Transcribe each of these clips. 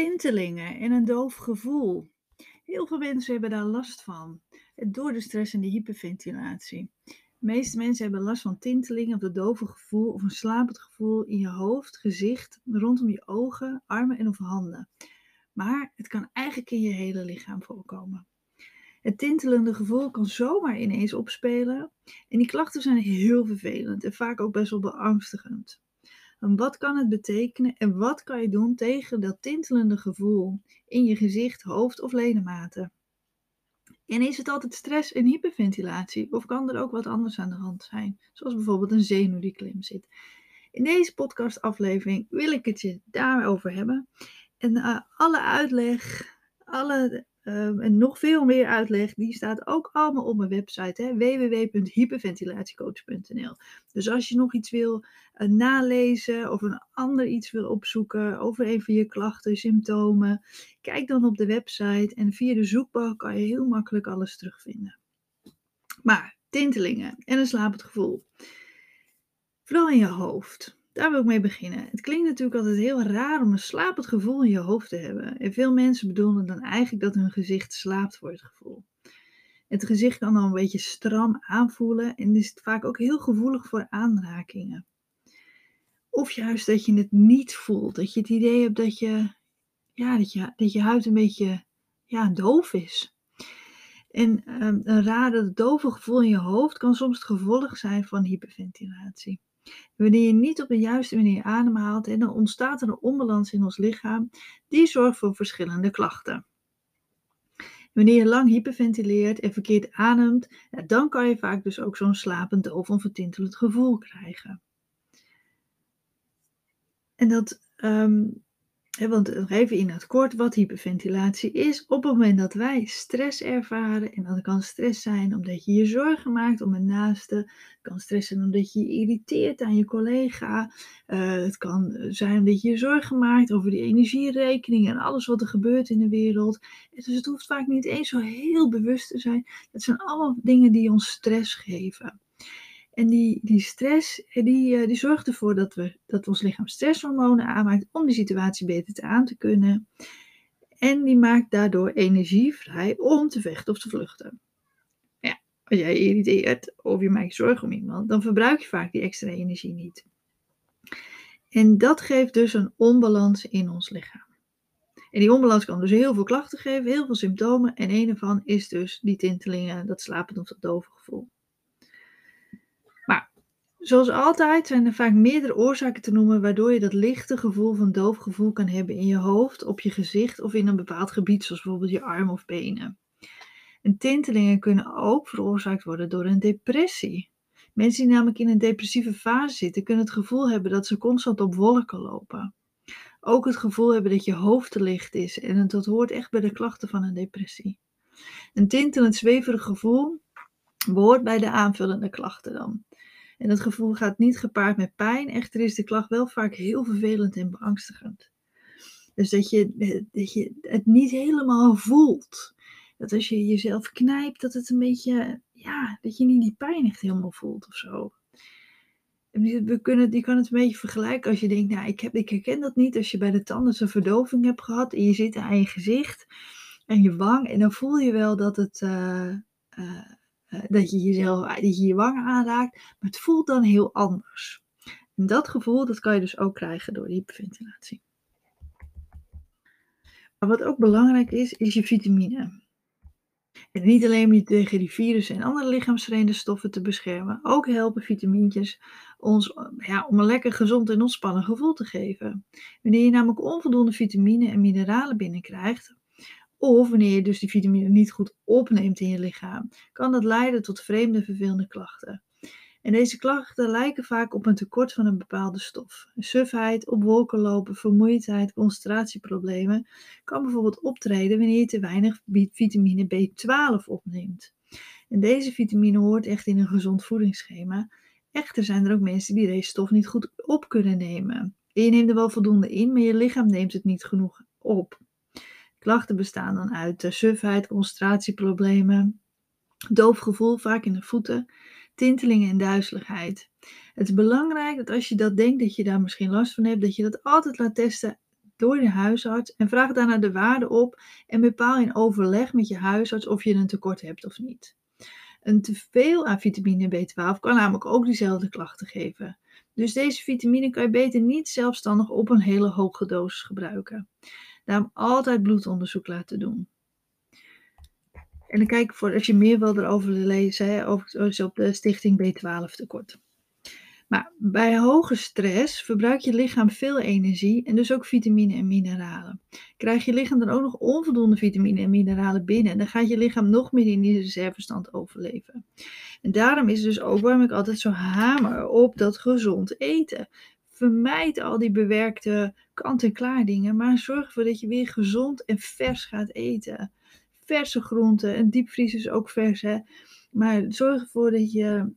Tintelingen en een doof gevoel. Heel veel mensen hebben daar last van. Door de stress en de hyperventilatie. De meeste mensen hebben last van tintelingen of een dove gevoel of een slapend gevoel in je hoofd, gezicht, rondom je ogen, armen en of handen. Maar het kan eigenlijk in je hele lichaam voorkomen. Het tintelende gevoel kan zomaar ineens opspelen en die klachten zijn heel vervelend en vaak ook best wel beangstigend. En wat kan het betekenen en wat kan je doen tegen dat tintelende gevoel in je gezicht, hoofd of ledematen? En is het altijd stress en hyperventilatie of kan er ook wat anders aan de hand zijn, zoals bijvoorbeeld een zenuw die klem zit? In deze podcastaflevering wil ik het je daarover hebben. En uh, alle uitleg, alle Ehm, en nog veel meer uitleg, die staat ook allemaal op mijn website, www.hyperventilatiecoach.nl. Dus als je nog iets wil uh, nalezen of een ander iets wil opzoeken over een van je klachten, symptomen, kijk dan op de website en via de zoekbalk kan je heel makkelijk alles terugvinden. Maar tintelingen en een slapend gevoel. Vooral in je hoofd. Daar wil ik mee beginnen. Het klinkt natuurlijk altijd heel raar om een slapend gevoel in je hoofd te hebben. En veel mensen bedoelen dan eigenlijk dat hun gezicht slaapt voor het gevoel. Het gezicht kan dan een beetje stram aanvoelen en is vaak ook heel gevoelig voor aanrakingen. Of juist dat je het niet voelt, dat je het idee hebt dat je, ja, dat je, dat je huid een beetje ja, doof is. En um, een rare dove gevoel in je hoofd kan soms het gevolg zijn van hyperventilatie. Wanneer je niet op de juiste manier ademhaalt, dan ontstaat er een onbalans in ons lichaam die zorgt voor verschillende klachten. Wanneer je lang hyperventileert en verkeerd ademt, dan kan je vaak dus ook zo'n slapend of onvertintelend gevoel krijgen. En dat um, want nog even in het kort wat hyperventilatie is. Op het moment dat wij stress ervaren, en dat kan stress zijn omdat je je zorgen maakt om een naaste, het kan stress zijn omdat je je irriteert aan je collega, uh, het kan zijn omdat je je zorgen maakt over die energierekening en alles wat er gebeurt in de wereld. Dus het hoeft vaak niet eens zo heel bewust te zijn. Dat zijn allemaal dingen die ons stress geven. En die, die stress, eh, die, eh, die zorgt ervoor dat, we, dat ons lichaam stresshormonen aanmaakt om die situatie beter te aan te kunnen. En die maakt daardoor energie vrij om te vechten of te vluchten. Ja, als jij je irriteert of je maakt je zorgen om iemand, dan verbruik je vaak die extra energie niet. En dat geeft dus een onbalans in ons lichaam. En die onbalans kan dus heel veel klachten geven, heel veel symptomen. En een ervan is dus die tintelingen, dat slapend of dat dove gevoel. Zoals altijd zijn er vaak meerdere oorzaken te noemen waardoor je dat lichte gevoel van doof gevoel kan hebben in je hoofd, op je gezicht of in een bepaald gebied, zoals bijvoorbeeld je arm of benen. En tintelingen kunnen ook veroorzaakt worden door een depressie. Mensen die namelijk in een depressieve fase zitten, kunnen het gevoel hebben dat ze constant op wolken lopen. Ook het gevoel hebben dat je hoofd te licht is en dat hoort echt bij de klachten van een depressie. Een tintelend zweverig gevoel behoort bij de aanvullende klachten dan. En dat gevoel gaat niet gepaard met pijn. Echter is de klacht wel vaak heel vervelend en beangstigend. Dus dat je, dat je het niet helemaal voelt. Dat als je jezelf knijpt, dat het een beetje, ja, dat je niet die pijn echt helemaal voelt of zo. We kunnen, je kan het een beetje vergelijken als je denkt, nou, ik, heb, ik herken dat niet als je bij de tanden een verdoving hebt gehad en je zit aan je gezicht en je wang en dan voel je wel dat het, uh, eh, dat je jezelf, dat je je wangen aanraakt, maar het voelt dan heel anders. En dat gevoel, dat kan je dus ook krijgen door hyperventilatie. Maar wat ook belangrijk is, is je vitamine. En niet alleen om je tegen die virussen en andere lichaamsvreemde stoffen te beschermen, ook helpen vitamintjes ons ja, om een lekker gezond en ontspannen gevoel te geven. Wanneer je namelijk onvoldoende vitamine en mineralen binnenkrijgt, of wanneer je dus die vitamine niet goed opneemt in je lichaam, kan dat leiden tot vreemde vervelende klachten. En deze klachten lijken vaak op een tekort van een bepaalde stof. Sufheid, op wolken lopen, vermoeidheid, concentratieproblemen kan bijvoorbeeld optreden wanneer je te weinig vitamine B12 opneemt. En deze vitamine hoort echt in een gezond voedingsschema. Echter zijn er ook mensen die deze stof niet goed op kunnen nemen. je neemt er wel voldoende in, maar je lichaam neemt het niet genoeg op. Klachten bestaan dan uit sufheid, concentratieproblemen, doof gevoel, vaak in de voeten, tintelingen en duizeligheid. Het is belangrijk dat als je dat denkt, dat je daar misschien last van hebt, dat je dat altijd laat testen door de huisarts en vraag daarna de waarde op en bepaal in overleg met je huisarts of je een tekort hebt of niet. Een teveel aan vitamine B12 kan namelijk ook diezelfde klachten geven. Dus deze vitamine kan je beter niet zelfstandig op een hele hoge dosis gebruiken. Daarom altijd bloedonderzoek laten doen. En dan kijk voor als je meer wil erover lezen, over, op de Stichting B12 tekort. Maar bij hoge stress verbruikt je lichaam veel energie en dus ook vitamine en mineralen. Krijg je lichaam dan ook nog onvoldoende vitamine en mineralen binnen, dan gaat je lichaam nog meer in die reservestand overleven. En daarom is dus ook waarom ik altijd zo hamer op dat gezond eten. Vermijd al die bewerkte kant-en-klaar dingen, maar zorg ervoor dat je weer gezond en vers gaat eten. Verse groenten en diepvries is ook vers, hè. Maar zorg ervoor dat je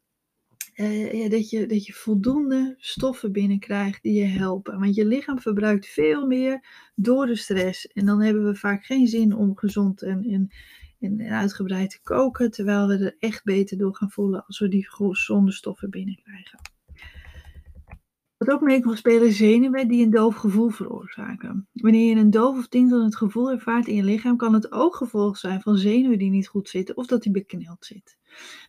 uh, ja, dat, je, dat je voldoende stoffen binnenkrijgt die je helpen. Want je lichaam verbruikt veel meer door de stress. En dan hebben we vaak geen zin om gezond en, en, en uitgebreid te koken. Terwijl we er echt beter door gaan voelen als we die gezonde stoffen binnenkrijgen. Wat ook mee kan spelen zenuwen die een doof gevoel veroorzaken. Wanneer je een doof of tintelend gevoel ervaart in je lichaam, kan het ook gevolg zijn van zenuwen die niet goed zitten of dat die bekneld zit.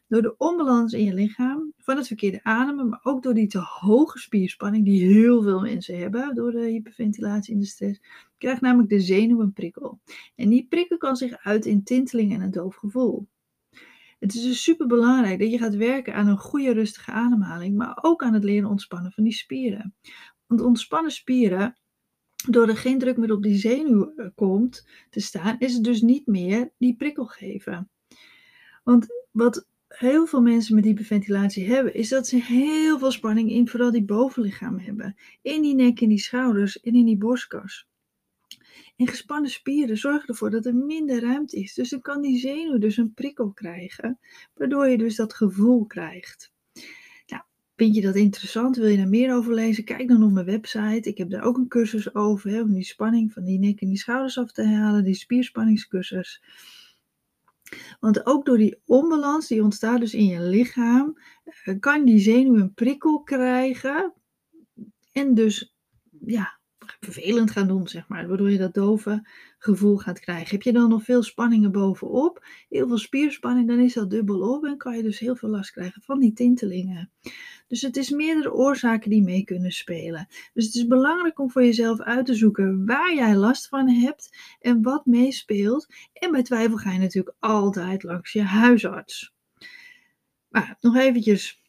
Door de onbalans in je lichaam, van het verkeerde ademen, maar ook door die te hoge spierspanning die heel veel mensen hebben door de hyperventilatie en de stress, krijgt namelijk de zenuw een prikkel. En die prikkel kan zich uit in tinteling en een doof gevoel. Het is dus super belangrijk dat je gaat werken aan een goede rustige ademhaling, maar ook aan het leren ontspannen van die spieren. Want ontspannen spieren, doordat er geen druk meer op die zenuw eh, komt te staan, is het dus niet meer die prikkel geven. Want wat heel veel mensen met hyperventilatie hebben, is dat ze heel veel spanning in vooral die bovenlichaam hebben. In die nek, in die schouders en in die borstkas. En gespannen spieren zorgen ervoor dat er minder ruimte is. Dus dan kan die zenuw dus een prikkel krijgen, waardoor je dus dat gevoel krijgt. Nou, vind je dat interessant? Wil je daar meer over lezen? Kijk dan op mijn website. Ik heb daar ook een cursus over, hè, om die spanning van die nek en die schouders af te halen, die spierspanningscursus. Want ook door die onbalans die ontstaat dus in je lichaam, eh, kan die zenuw een prikkel krijgen. En dus ja, vervelend gaan doen, zeg maar. Waardoor je dat dove gevoel gaat krijgen. Heb je dan nog veel spanningen bovenop, heel veel spierspanning, dan is dat dubbel op en kan je dus heel veel last krijgen van die tintelingen. Dus het is meerdere oorzaken die mee kunnen spelen. Dus het is belangrijk om voor jezelf uit te zoeken waar jij last van hebt en wat meespeelt. En bij twijfel ga je natuurlijk altijd langs je huisarts. Maar nog eventjes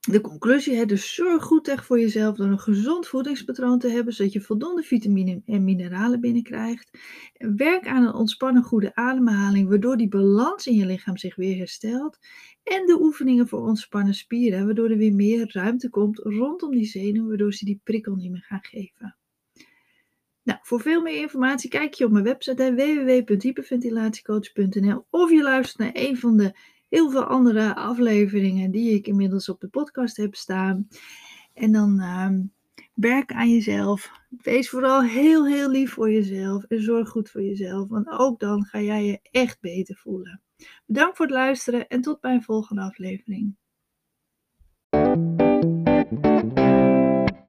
de conclusie, hè, dus zorg goed echt voor jezelf door een gezond voedingspatroon te hebben, zodat je voldoende vitamine en mineralen binnenkrijgt. Werk aan een ontspannen goede ademhaling, waardoor die balans in je lichaam zich weer herstelt. En de oefeningen voor ontspannen spieren, waardoor er weer meer ruimte komt rondom die zenuwen, waardoor ze die prikkel niet meer gaan geven. Nou, voor veel meer informatie kijk je op mijn website www.hyperventilatiecoach.nl of je luistert naar een van de heel veel andere afleveringen die ik inmiddels op de podcast heb staan. En dan uh, werk aan jezelf. Wees vooral heel, heel lief voor jezelf en zorg goed voor jezelf, want ook dan ga jij je echt beter voelen. Bedankt voor het luisteren en tot bij een volgende aflevering.